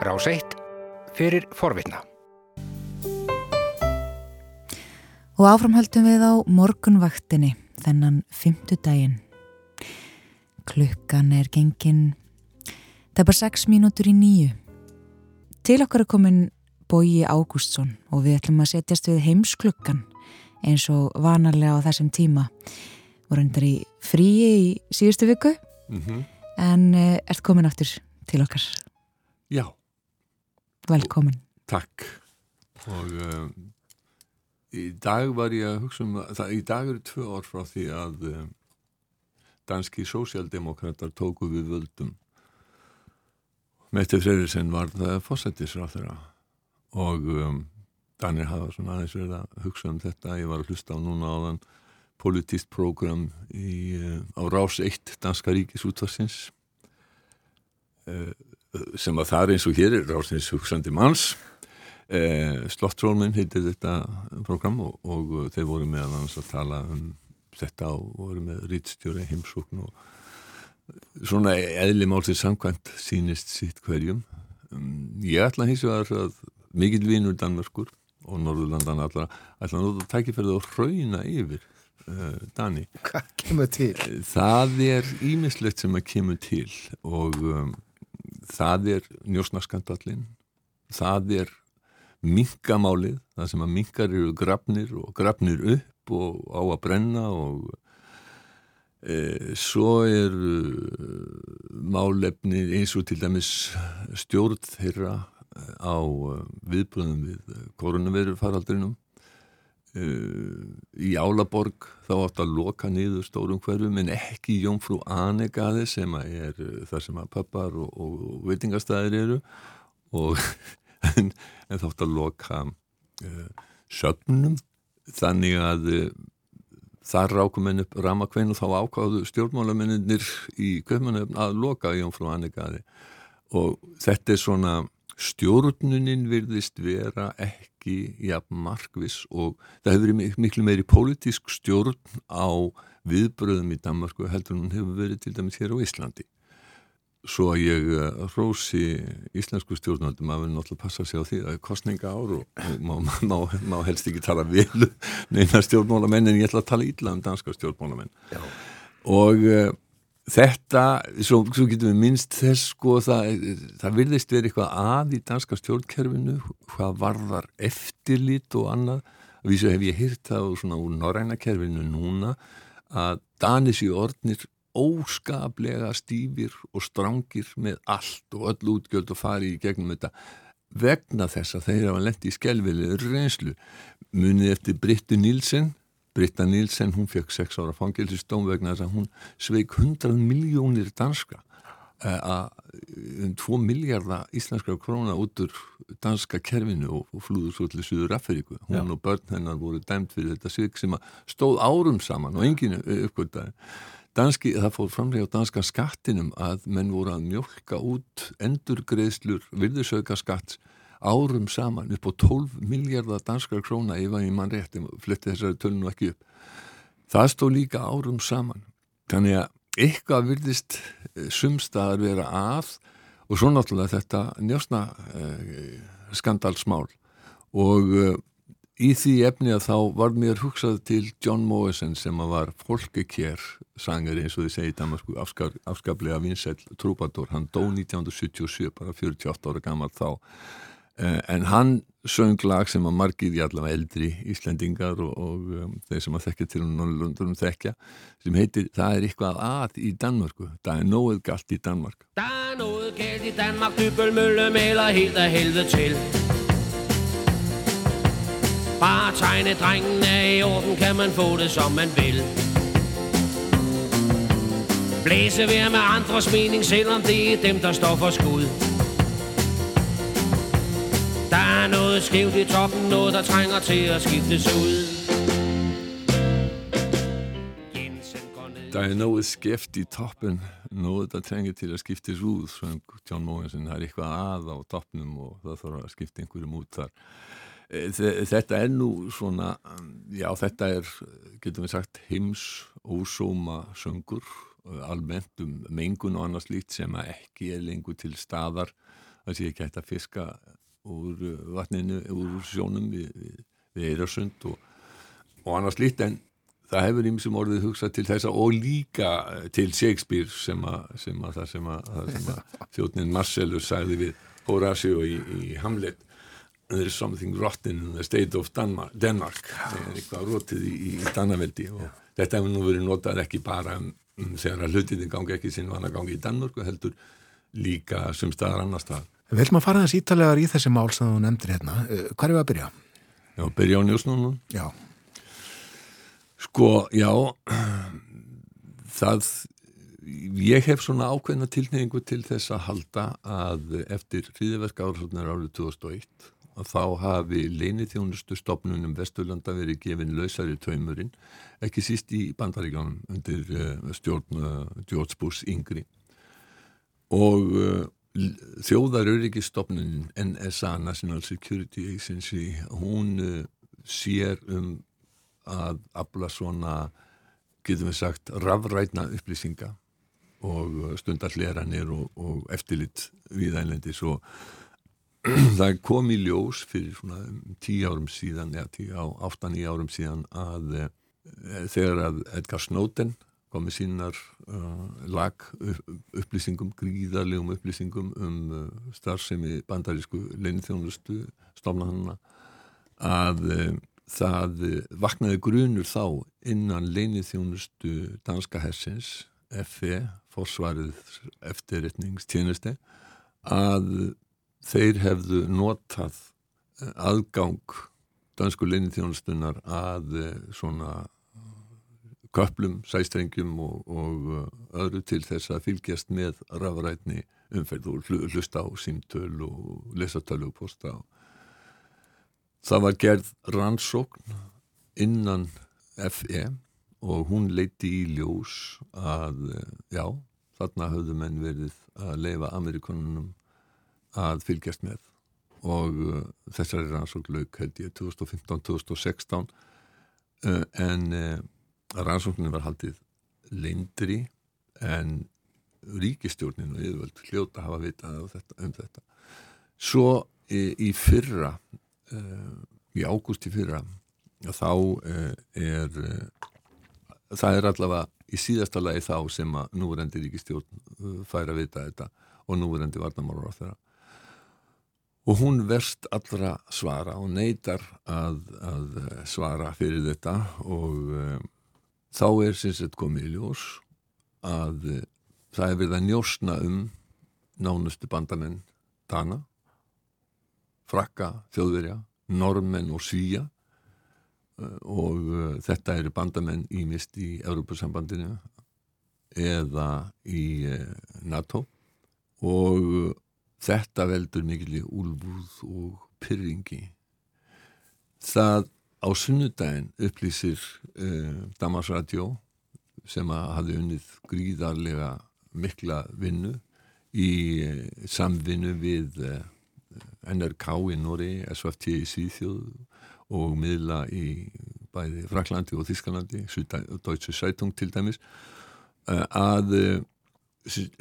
Rás 1 fyrir forvitna. Og áframhaldum við á morgunvaktinni þennan fymtudaginn. Klukkan er gengin, það er bara 6 mínútur í nýju. Til okkar er komin Bóji Ágústsson og við ætlum að setjast við heimsklukkan eins og vanarlega á þessum tíma. Voru undar í fríi í síðustu viku mm -hmm. en uh, ert komin aftur til okkar. Já. Velkomin. Takk. Og um, í dag var ég að hugsa um það, í dag eru tvö orð frá því að um, danski sósjaldemokrater tóku við völdum. Mette Freyrirsen var það fósættisráð þeirra og um, Danir hafa svona aðeins verið að hugsa um þetta ég var að hlusta á núna á þann politíst program í, uh, á Rás 1 Danska Ríkis útvarsins uh, sem að það er eins og hér er Rásins hugsandi manns uh, Slottrólminn heitir þetta program og, og þeir voru með að tala um þetta og voru með rítstjóri heimsókn og svona eðli málsins samkvæmt sínist sitt hverjum um, ég ætla hins vegar að mikill vinur Danmarkur og Norðurlandan allra ætla að nota tækifærið og hrauna yfir uh, Dani. Hvað kemur til? Það er ímislegt sem að kemur til og um, það er njósnaskandallin það er mingamálið, það sem að mingar eru grafnir og grafnir upp og á að brenna og e, svo er málefni eins og til dæmis stjórn þeirra á uh, viðbröðum við koronaviru faraldrinum uh, í Álaborg þá átt að loka niður stórum hverfum en ekki Jónfrú Anegade sem er það sem að pappar og, og, veitingastæðir eru. Og, en, en þátt að loka uh, söfnum. Þannig að uh, þar rákumenn upp ramakvein og þá ákváðu stjórnmálamennir í köfmanöfn að loka Jónfrú Anegade og þetta er svona stjórnunin virðist vera ekki jafn markvis og það hefur verið miklu meiri pólitísk stjórn á viðbröðum í Danmarku heldur en hún hefur verið til dæmis hér á Íslandi. Svo að ég rósi íslensku stjórnaldum að við náttúrulega passa sig á því að kostninga ár og má, má, má helst ekki tala vel um neina stjórnmálamenn en ég ætla að tala ítla um danska stjórnmálamenn. Já. Og Þetta, svo, svo getum við minnst þess sko, það, það virðist verið eitthvað að í danska stjórnkerfinu, hvað varðar eftirlit og annað. Vísu hef ég hýrt það úr, úr norrænakerfinu núna að danis í orðnir óskaplega stífir og strángir með allt og öll útgjöld og fari í gegnum þetta vegna þess að þeir hafa lendi í skelvili reynslu. Munið eftir Brittu Nílsen Britta Nílsen, hún fekk 6 ára fangilsistóm vegna þess að hún sveik 100 miljónir danska eh, að um 2 miljardar íslenskra króna út úr danska kerfinu og, flúður svo til Suður Afríku. Hún Já. og börn hennar voru dæmt fyrir þetta sveik sem stóð árum saman og enginu uppgöttaði. Danski, það fór framlega á danska skattinum að menn voru að mjölka út endurgreðslur virðisauka skatts árum saman upp á 12 miljardar danskar króna ef að ég mann rétt flytti þessari tölnu ekki upp. Það stó líka árum saman. Þannig að eitthvað virðist eh, sumstaðar vera að og svo náttúrulega þetta njósna eh, skandalsmál. Og eh, í því efni að þá var mér hugsað til John Morrison sem að var folkekér sangari eins og þið segið damasku afskap, afskaplega vinsæl trúpator, hann dó 1977 bara 48 ára gammal þá en hann söng lag sem að margir í allavega eldri Íslendingar og, og um, þeir sem að þekkja til Norrlundurum þekkja sem heitir Það er eitthvað að í Danmarku Það er nóið galt í Danmark Það er nóið galt í Danmark Dybølmølle maler helt af helvede til. Bare tegne drengen er i orden Kan man få det som man vil. Blæse vær med andres mening Selvom det er dem der står for skud Der er noget skævt i toppen, noget der trænger til at skiftes ud. Der er noget skæft i toppen, noget der trænger til at skiftes ud, som John Mogensen har eitthvað að á toppnum og það þarf að skipta einhverjum út þar. Þetta er nú svona, já þetta er, getum við sagt, heims ósóma söngur, almennt um mengun og annars lít sem ekki er lengur til staðar það sé ekki hægt að fiska úr uh, vatninu, úr sjónum við, við, við Eirarsund og, og annars lít en það hefur ímsum orðið hugsað til þessa og líka uh, til Shakespeare sem að, sem að sem að, sem að þjóttnin Marcellus sagði við Horatio í, í Hamlet there is something rotten in the state of Denmark. það er eitthvað rótið í, í Danaveldi og Já. þetta hefur nú verið notað ekki bara um, um þegar að hlutinni gangi ekki sinn vana gangi í Danmark og heldur líka sem staðar annar stað Vil maður fara þess ítalegar í þessi mál sem þú nefndir hérna, eh, hvað er við að byrja? Já, byrja á njósnunum. Já. Sko, já það ég hef svona ákveðna tilneyingu til þess að halda að eftir hriðiverk árið árið 2001 að þá hafi leinithjónustu stopnunum Vesturlanda verið gefin lausari taumurinn, ekki síst í bandaríkjánum undir uh, stjórn George Bush yngri. Og þjóðaröryggisstopnunin NSA, National Security Agency, hún sér um að afla svona, getum við sagt, rafrætna upplýsinga og stundar hleranir og, og eftirlitt viðælendis og það kom í ljós fyrir svona tíu árum síðan eða tíu á áttan í árum síðan að e, þegar að Edgar Snowden komið sínar uh, lag upplýsingum, gríðarlegum upplýsingum um uh, starfsemi bandarísku leinithjónustu stofna hann að uh, það vaknaði grunur þá innan leinithjónustu danska hersins FE, forsvarið eftirritningstjeneste að þeir hefðu notað eh, aðgang dansku leinithjónustunar að eh, svona köplum, sæstrengjum og, og eh, öðru til þess að fylgjast með rafrætni umferð og hlusta á símtöl og lesa tölu og posta. Það var gerð rannsókn innan FE og hún leiti í ljós að já, þarna höfðu menn verið að leifa Amerikanunum að fylgjast með og uh, þessari rannsóknlaug held ég 2015-2016 uh, en uh, rannsóknin var haldið leindri en ríkistjórnin og yfirvöld hljóta hafa vitað þetta, um þetta. Svo í, í fyrra uh, í ágúst í fyrra þá uh, er það er allavega í síðasta lagi þá sem að núverendi ríkistjórn fær að vita þetta og núverendi varnamálur á þeirra og hún verst allra svara og neytar að, að svara fyrir þetta og um, þá er sinnsett komið í ljós að uh, það er verið að njósna um nánustu bandamenn Dana, Frakka, Þjóðverja, Normenn og Svíja uh, og uh, þetta eru bandamenn ímist í Európa-sambandinu eða í NATO og Þetta veldur mikil í úlbúð og pyrringi. Það á sunnudaginn upplýsir uh, Damarsradio sem að hafi unnið gríðarlega mikla vinnu í uh, samvinnu við uh, NRK í Nóri, SFT í Svíþjóð og miðla í bæði Fraklandi og Þískalandi, Deutsche Zeitung til dæmis, að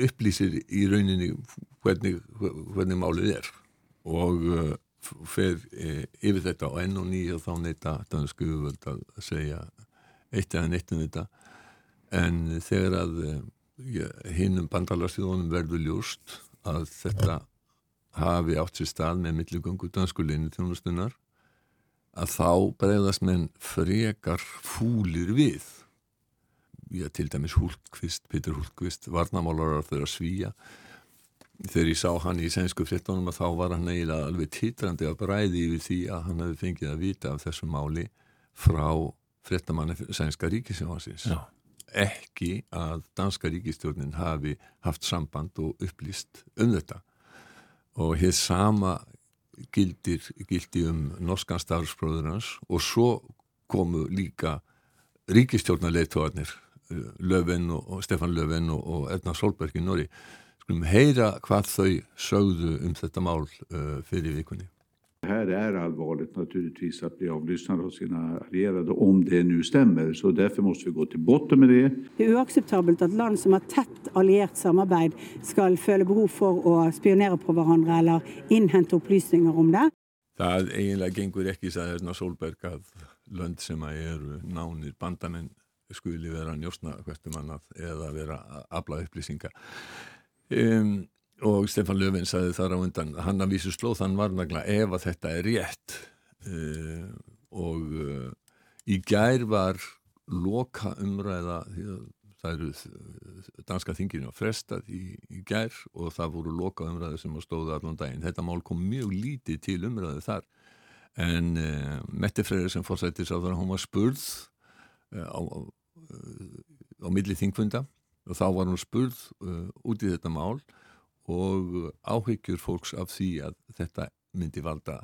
upplýsir í rauninni hvernig, hvernig málið er og fer yfir þetta á enn og nýja og þá neyta dansku að segja eitt eða neitt um þetta. En þegar að ja, hinnum bandalarsíðunum verður ljúst að þetta hafi átt sér stað með milligöngu danskuleinu þjónustunar að þá bregðast menn frekar fúlir við. Já, til dæmis Hultqvist, Petur Hultqvist varnamálarar þeirra svíja þegar ég sá hann í sænsku frittónum að þá var hann eiginlega alveg títrandi að bræði yfir því að hann hefði fengið að vita af þessu máli frá frittamanni sænska ríkisjónasins ekki að danska ríkistjórnin hafi haft samband og upplýst um þetta. Og hér sama gildir, gildi um norskan starfsbróðurans og svo komu líka ríkistjórnarleituarnir Löfven og Stefan Löfven og, og Erna Solberg í Nóri skulum heyra hvað þau sögðu um þetta mál uh, fyrir vikunni här är allvarligt naturligtvis att bli avlyssnad av sina allierade om det nu stämmer. Så därför måste vi gå till botten med det. Det er uakseptabelt at land som har tett alliert samarbeid skal føle behov for å spionere på hverandre eller innhente opplysninger om det. Það eiginlega gengur ekki, sagði Erna Solberg, að lönd sem að eru nánir bandamenn skuli vera njósna hvertum annað eða vera að afla upplýsinga. Um, og Stefan Löfven sagði þar á undan, hann að vísu slóð þann varnagla ef að þetta er rétt. Uh, og uh, í gær var loka umræða það eru danska þinginu að frestað í, í gær og það voru loka umræðu sem að stóða allan daginn. Þetta mál kom mjög lítið til umræðu þar. En uh, Mette Freyri sem fórsættis á það hún var spurð á, á, milli þingfunda og þá var hún spurð út í þetta mál og áhyggjur fólks af því að þetta myndi valda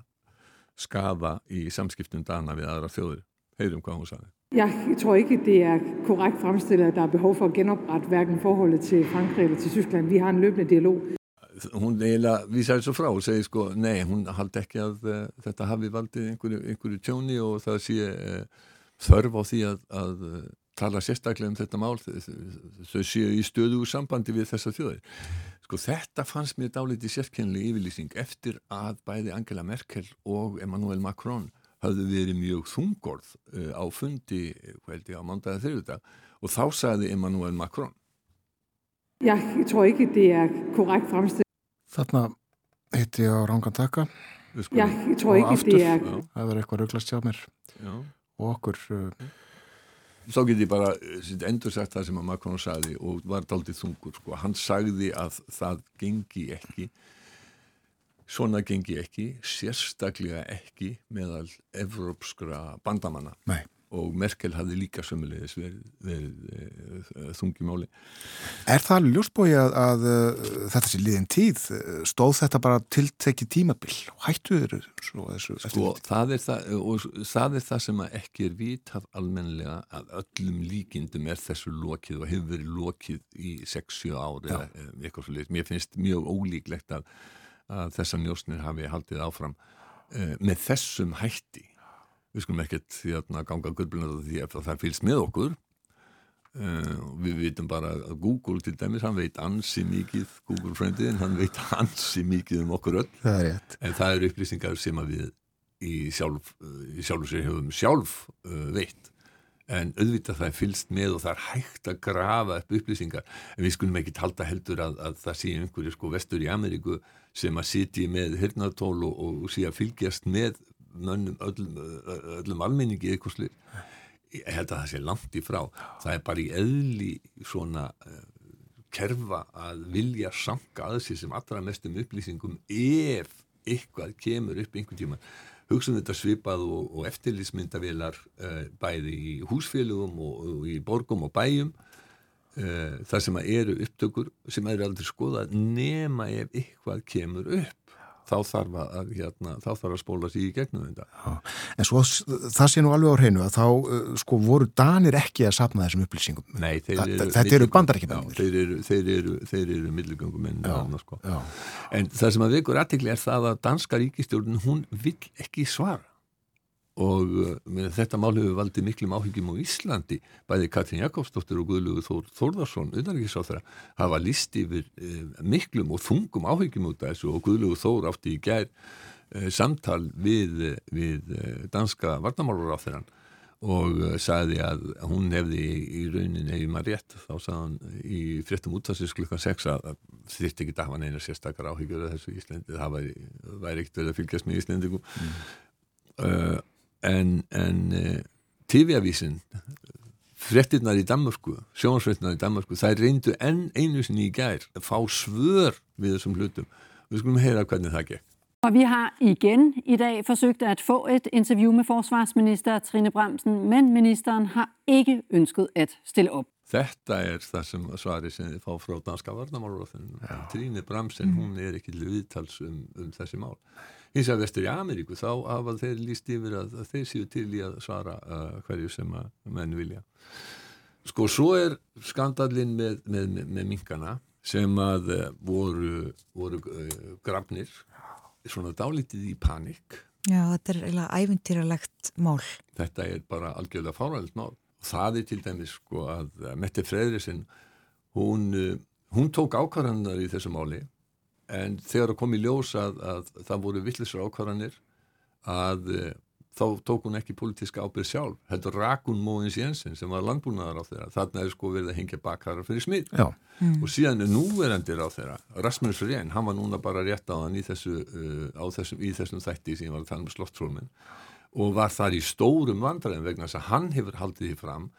skafa í samskiptum dana við aðra þjóður. Heyrum hvað hún sagði. Jeg tror ikke, det er korrekt fremstillet, at der er behov for at genoprette hverken forholdet til Frankrig eller til Tyskland. Vi har en løbende dialog. Hún eiginlega vísaði svo frá og segi sko, nei, hún haldi ekki að uh, þetta hafi valdið einhverju, einhverju tjóni og það sé uh, þörf á því að, að uh, tala sérstaklega um þetta mál þau séu í stöðu úr sambandi við þessa þjóðir. Sko þetta fannst mér dálítið sérkennileg yfirlýsing eftir að bæði Angela Merkel og Emmanuel Macron hafðu verið mjög þungorð uh, á fundi, hvað held ég, á mándaga þriðudag og þá sagði Emmanuel Macron. Jeg tror ikke, det er korrekt fremstillet. Þarna hitti ég á rángan taka. Jeg tror og ikke, aftur, det er það er eitthvað rauglast hjá mér. Já. og okkur uh, Þá get ég bara endur sagt það sem að Macron sagði og var daldið þungur sko. hann sagði að það gengi ekki svona gengi ekki sérstaklega ekki meðal evrópskra bandamanna Nei. Og Merkel hafði líka sömulegis verið, verið e, þungimáli Er það ljósbói að, að uh, þetta sé liðin tíð? Stóð þetta bara tiltekki tímabil? Og hættu þeir svo þessu sko, það, er það, og það er það sem ekki er vitað almennilega að öllum líkindum er þessu lokið og hefur verið lokið í 6-7 ári eða eh, eitthvað svo mér finnst mjög ólíklegt að, að þessar njósnir hafi haldið áfram uh, með þessum hætti við skulum ekkert að ganga gullblunar því að það fylgst með okkur. Uh, við vitum bara að Google til dæmis, hann veit ansi mikið Google friendiðin, hann veit ansi mikið um okkur öll. Það en það eru upplýsingar sem að við í sjálf, í sjálfu sér hefum sjálf uh, veitt. En auðvitað það er fylst með og það er hægt að grafa upp upplýsingar. En við skulum ekki halda heldur að, að það sé einhverju sko vestur í Ameríku sem að sitji með hirnatól og, og sé að fylgjast með mönnum öllum, öllum almenningi eitthvað slið ég held að það sé langt í frá. Það er bara í eðli svona uh, kerfa að vilja sanga að sér sem allra mestum upplýsingum ef eitthvað kemur upp einhvern tíma hugsaum þetta svipað og, og eftirlýsmyndavilar uh, bæði í húsfélugum og, og í borgum og bæjum uh, þar sem að eru upptökur sem eru aldrei skoðað nema ef eitthvað kemur upp þá þarf að, hérna, þá þarf að spóla sig í gegnum þetta Já. En svo það sé nú alveg á hreinu að þá uh, sko voru danir ekki að sapna þessum upplýsingum Nei, þeir Þa- eru þetta eru milligöngu- Bandaríkjamennirnir. Já, þeir eru, þeir eru, þeir eru milligöngumenn Já, þarna, sko. já. En það sem að vekur aðtekli er það að danska ríkistjórn hún vill ekki svara og uh, með þetta mál hefur valdið miklum áhyggjum á Íslandi. Bæði Katrín Jakobsdóttir og Guðlugur Þór Þórðarsson utanrikiðsáþra hafa list yfir uh, miklum og þungum áhyggjum út af þessu. Og Guðlugur Þór átti í gær uh, samtal við, við uh, danska varnamálur á þeirran og uh, sagði að hún hefði í raunin hefði maður rétt þá sagði hann í fréttum útvarsins klukkan 6 að þyrfti ekki að hafa neina sérstakar áhyggjur af þessu Íslandi, það væri, væri ekkert verið að fylgjast með Íslandingum uh, en, en uh, TV-avísin fréttirnar í Danmörku sjónsfréttirnar í Danmörku, það reyndu enn einu sinni í gær að fá svör við þessum hlutum. Við skulum heyra hvernig það gekk. Og vi har igen i dag forsøgt at få et interview med forsvarsminister Trine Bremsen, men ministeren har ikke ønsket at stille op. Þetta er það sem svari sem þið fá frá danska varnamálur Tríni Bramsen, hún er ekki viðtals um, um þessi mál hins að vestur í Ameríku þá hafa þeir líst yfir að, að þeir séu til í að svara uh, hverju sem að menn vilja sko svo er skandallinn með, með, með, með minkana sem að uh, voru, voru uh, grafnir svona dálítið í panik Já, þetta er eiginlega ævintýralegt mál. Þetta er bara algjörlega fáræðilegt mál. Það er til dæmis sko að Mette Fredriksson, hún, uh, hún tók ákvarðanar í þessu máli en þegar það kom í ljós að, að það voru vittlisar ákvarðanir að uh, þá tók hún ekki politíska ábyrð sjálf. Þetta Rakun Móins Jensen sem var landbúnaðar á þeirra. Þarna er sko verið að hengja bakkara fyrir smið. Mm. Og síðan er núverandir á þeirra. Rasmus Rén, hann var núna bara rétt á hann í, þessu, uh, þessum, í þessum þætti sem ég var að tala um slottrólminn og var þar í stórum vandræðin vegna þess að hann hefur haldið því fram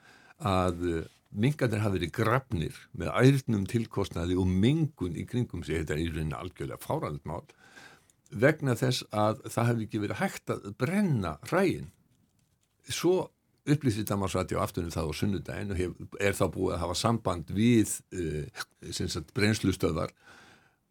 að uh, mingarnir hafi verið grafnir með ærnum tilkostnaði og mingun í kringum sig. Þetta er í rauninni algjörlega fáralind mál vegna þess að það hefði ekki verið hægt að brenna rægin svo upplýsið Damarsati á aftunum það á sunnudagin og hef, er þá búið að hafa samband við uh, brennslustöðar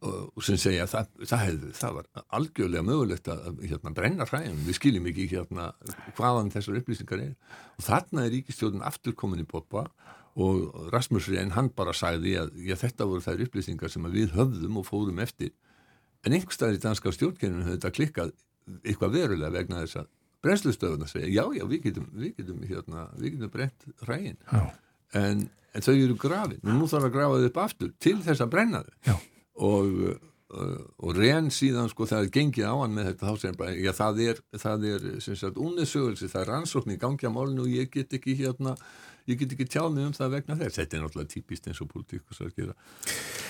og, og sem segja að það, það, hefði, það var algjörlega mögulegt að hérna, brenna rægin, við skiljum ekki hérna hvaðan þessar upplýsingar er og þarna er ríkistjóðin aftur komin í boppa og Rasmus Rén hann bara sagði að já, þetta voru þær upplýsingar sem við höfðum og fórum eftir. En einhverstaðir í danska stjórnkenninu höfðu þetta klikkað eitthvað verulega vegna þess að brennslustöðuna segja, já, já, við getum við getum, hérna, við getum brent rægin en, en þau eru grafin. Og nú þarf að grafa þau upp aftur til þess að brenna þau. Og, uh, og reyn síðan sko það er gengið á hann með þetta þá sem bara, já, það er það er, sem sagt, unnesögulsi, það er rannsókn í gangi á málinu og ég get ekki hérna ég get ekki tjáð mig um það vegna þess þetta er náttúrulega típist eins og politíkus að gera,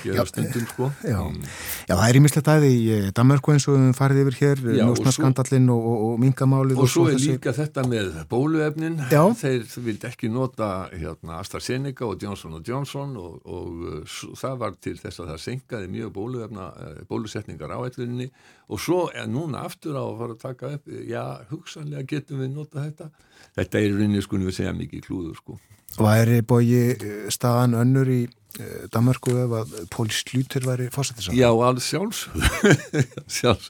gera já, stundum sko já. Mm. já, það er ímislegt aðeins í eh, Danmarku eins og við farið yfir hér njósnarskandallin og, og, og mingamálið og, og svo er þessi... líka þetta með bóluefnin já. þeir vildi ekki nota hérna, AstraZeneca og Johnson Johnson og uh, það var til þess að það senkaði mjög bóluefna uh, bólusetningar á ellurinni og svo er núna aftur á að fara að taka upp já, hugsanlega getum við nota þetta þetta er rinni sko við segja mikið klúður sko Væri bóji eh, staðan önnur í eh, Danmarku ef að Pól Slúter væri fórsættisamt? Já, alls sjálfs. Sjálfs,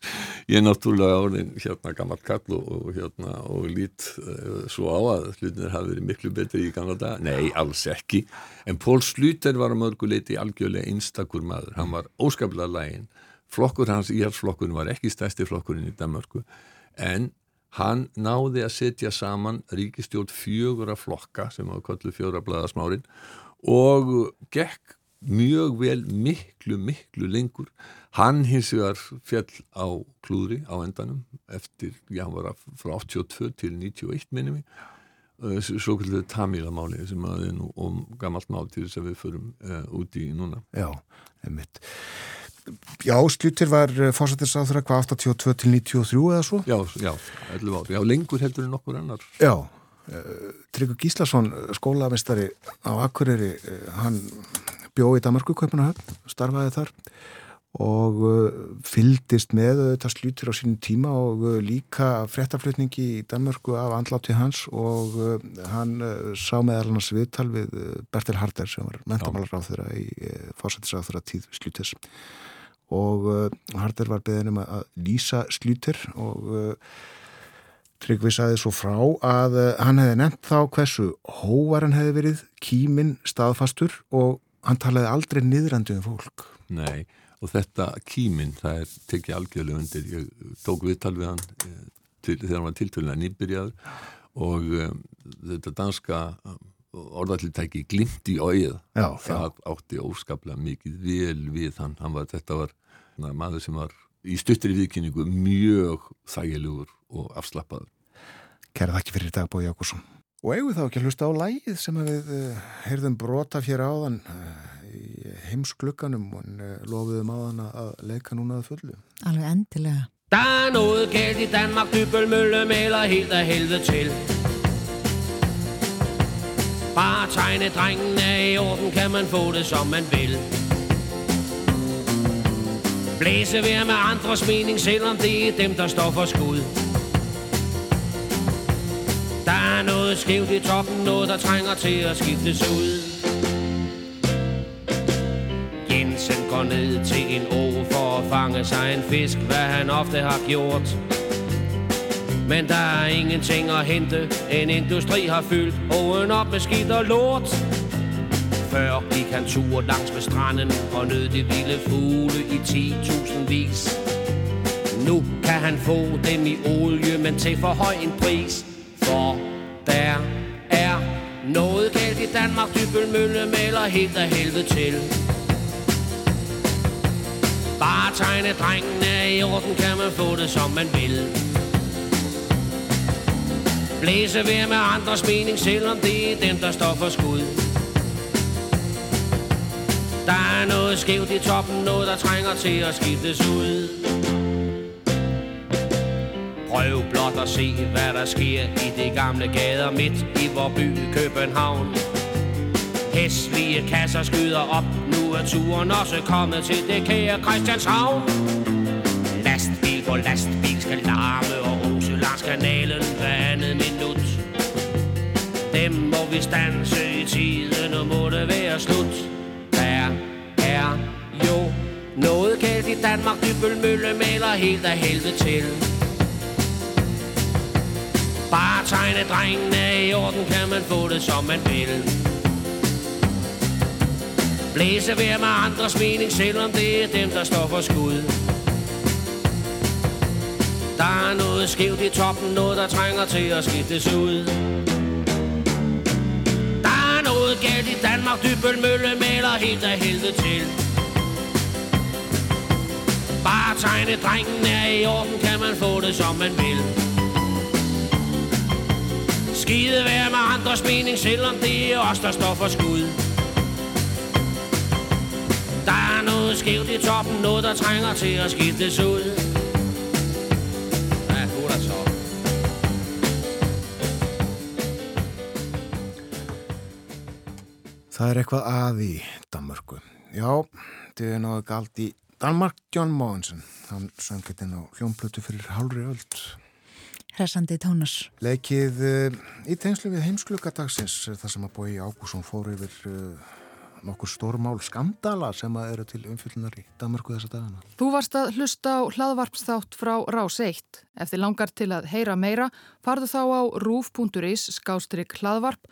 ég er náttúrulega orðin hérna gammal kall og, hérna og lít uh, svo á að hlutinir hafi verið miklu betri í gamla dag nei, alls ekki, en Pól Slúter var að mörguleiti algjörlega einstakur maður, hann var óskaplega lægin flokkur hans, íhalsflokkurinn var ekki stæsti flokkurinn í Danmarku en hann náði að setja saman ríkistjórn fjögura flokka sem hafa kollu fjögra bladasmárin og gekk mjög vel miklu, miklu lengur. Hann hins vegar fjall á klúðri á endanum eftir, já, hann var frá 82 til 91 minnum svo kallið Tamílamáli sem að nú um gammalt mál til þess að við förum uh, út í núna. Já, einmitt. Já, Slúttir var eh, fórsættisáþra hvað 82 til 93 eða svo? Já, já, 11 ár. Já, lengur heldur en okkur annar. Já, uh, Tryggur Gíslason, skólamestari á Akureyri, hann bjóði í Damarku Kaupanahöfn, starfaði þar og fyldist með þetta Slúttir á sínum tíma og líka fréttaflutningi í Damarku af andlátti hans og hann sá meðal hans viðtal við Bertil Harder sem var mentamálar á þeirra í fórsættisáþra tíð Slúttis og uh, Harder var beðin um að lýsa slútir og uh, Tryggvi saði svo frá að uh, hann hefði nefnt þá hversu hóvar hann hefði verið kímin staðfastur og hann talaði aldrei niðrandi um fólk. Nei og þetta kímin það er tekið algjörlega undir ég tók viðtal við hann til, þegar hann var tiltölulega nýbyrjaður og um, þetta danska orðallitæki glimt í óið það átti óskaplega mikið vel við hann, hann var, þetta var na, maður sem var í stuttri viðkynningu mjög þægilegur og afslappaður. Kæra þakki fyrir dag Bói Jákursson Og eigum þá ekki að hlusta á lægið sem við uh, heyrðum brota hér áðan uh, í heimsklukkanum og uh, lofiðum áðan að leika núna að fullu? Alveg endilega. Der er noget galt i Danmark, Dybølmølle maler helt af helvede til Bare tegne drengen er i orden, kan man få det som man vil. Blæse vær med andres mening, selvom det er dem, der står for skud. Der er noget skævt i toppen, noget der trænger til at skiftes ud. Jensen går ned til en å for at fange sig en fisk, hvad han ofte har gjort. Men der er ingenting at hente En industri har fyldt åen op med skidt og lort Før gik han tur langs med stranden Og nød de vilde fugle i 10.000 vis Nu kan han få dem i olie, men til for høj en pris. For der er noget galt i Danmark, Dybøl Mølle helt af helvede til. Bare tegne drengene i orden, kan man få det som man vil. Blæse ved med andres mening, selvom det er dem, der står for skud. Der er noget skævt i toppen, noget der trænger til at skiftes ud. Prøv blot at se, hvad der sker i de gamle gader midt i vor by København. Hæslige kasser skyder op, nu er turen også kommet til det kære Christianshavn. Lastbil på lastbil skal larme og ose vi stanse i tiden, og må det være slut. Der er jo noget galt i Danmark, Dybøl Mølle maler helt af helvede til. Bare tegne drengene i orden, kan man få det som man vil. Blæse ved med andres mening, selvom det er dem, der står for skud. Der er noget skævt i toppen, noget der trænger til at skiftes ud. Noget galt i Danmark, Dybøl Mølle maler helt af helvede til. Bare tegne drengen er i orden, kan man få det som man vil. Skide være med andres mening, selvom det er os, der står for skud. Der er noget skævt i toppen, noget der trænger til at skiftes ud. Það er eitthvað að í Danmörku. Já, það er náðu galt í Danmark John Mogensen. Hann söng þetta á hljómblötu fyrir hálfri öld. Hressandi tónas. Leikið uh, í tengslu við heimsklukadagsins þar sem að bói Ágússon fór yfir uh, nokkur stórmál skandala sem að eru til umfyllunar í Danmarku þessa dagana. Þú varst að hlusta á hlaðvarpsþátt frá Rás 1. Ef þið langar til að heyra meira, farðu þá á rúf.is skástrygg hlaðvarp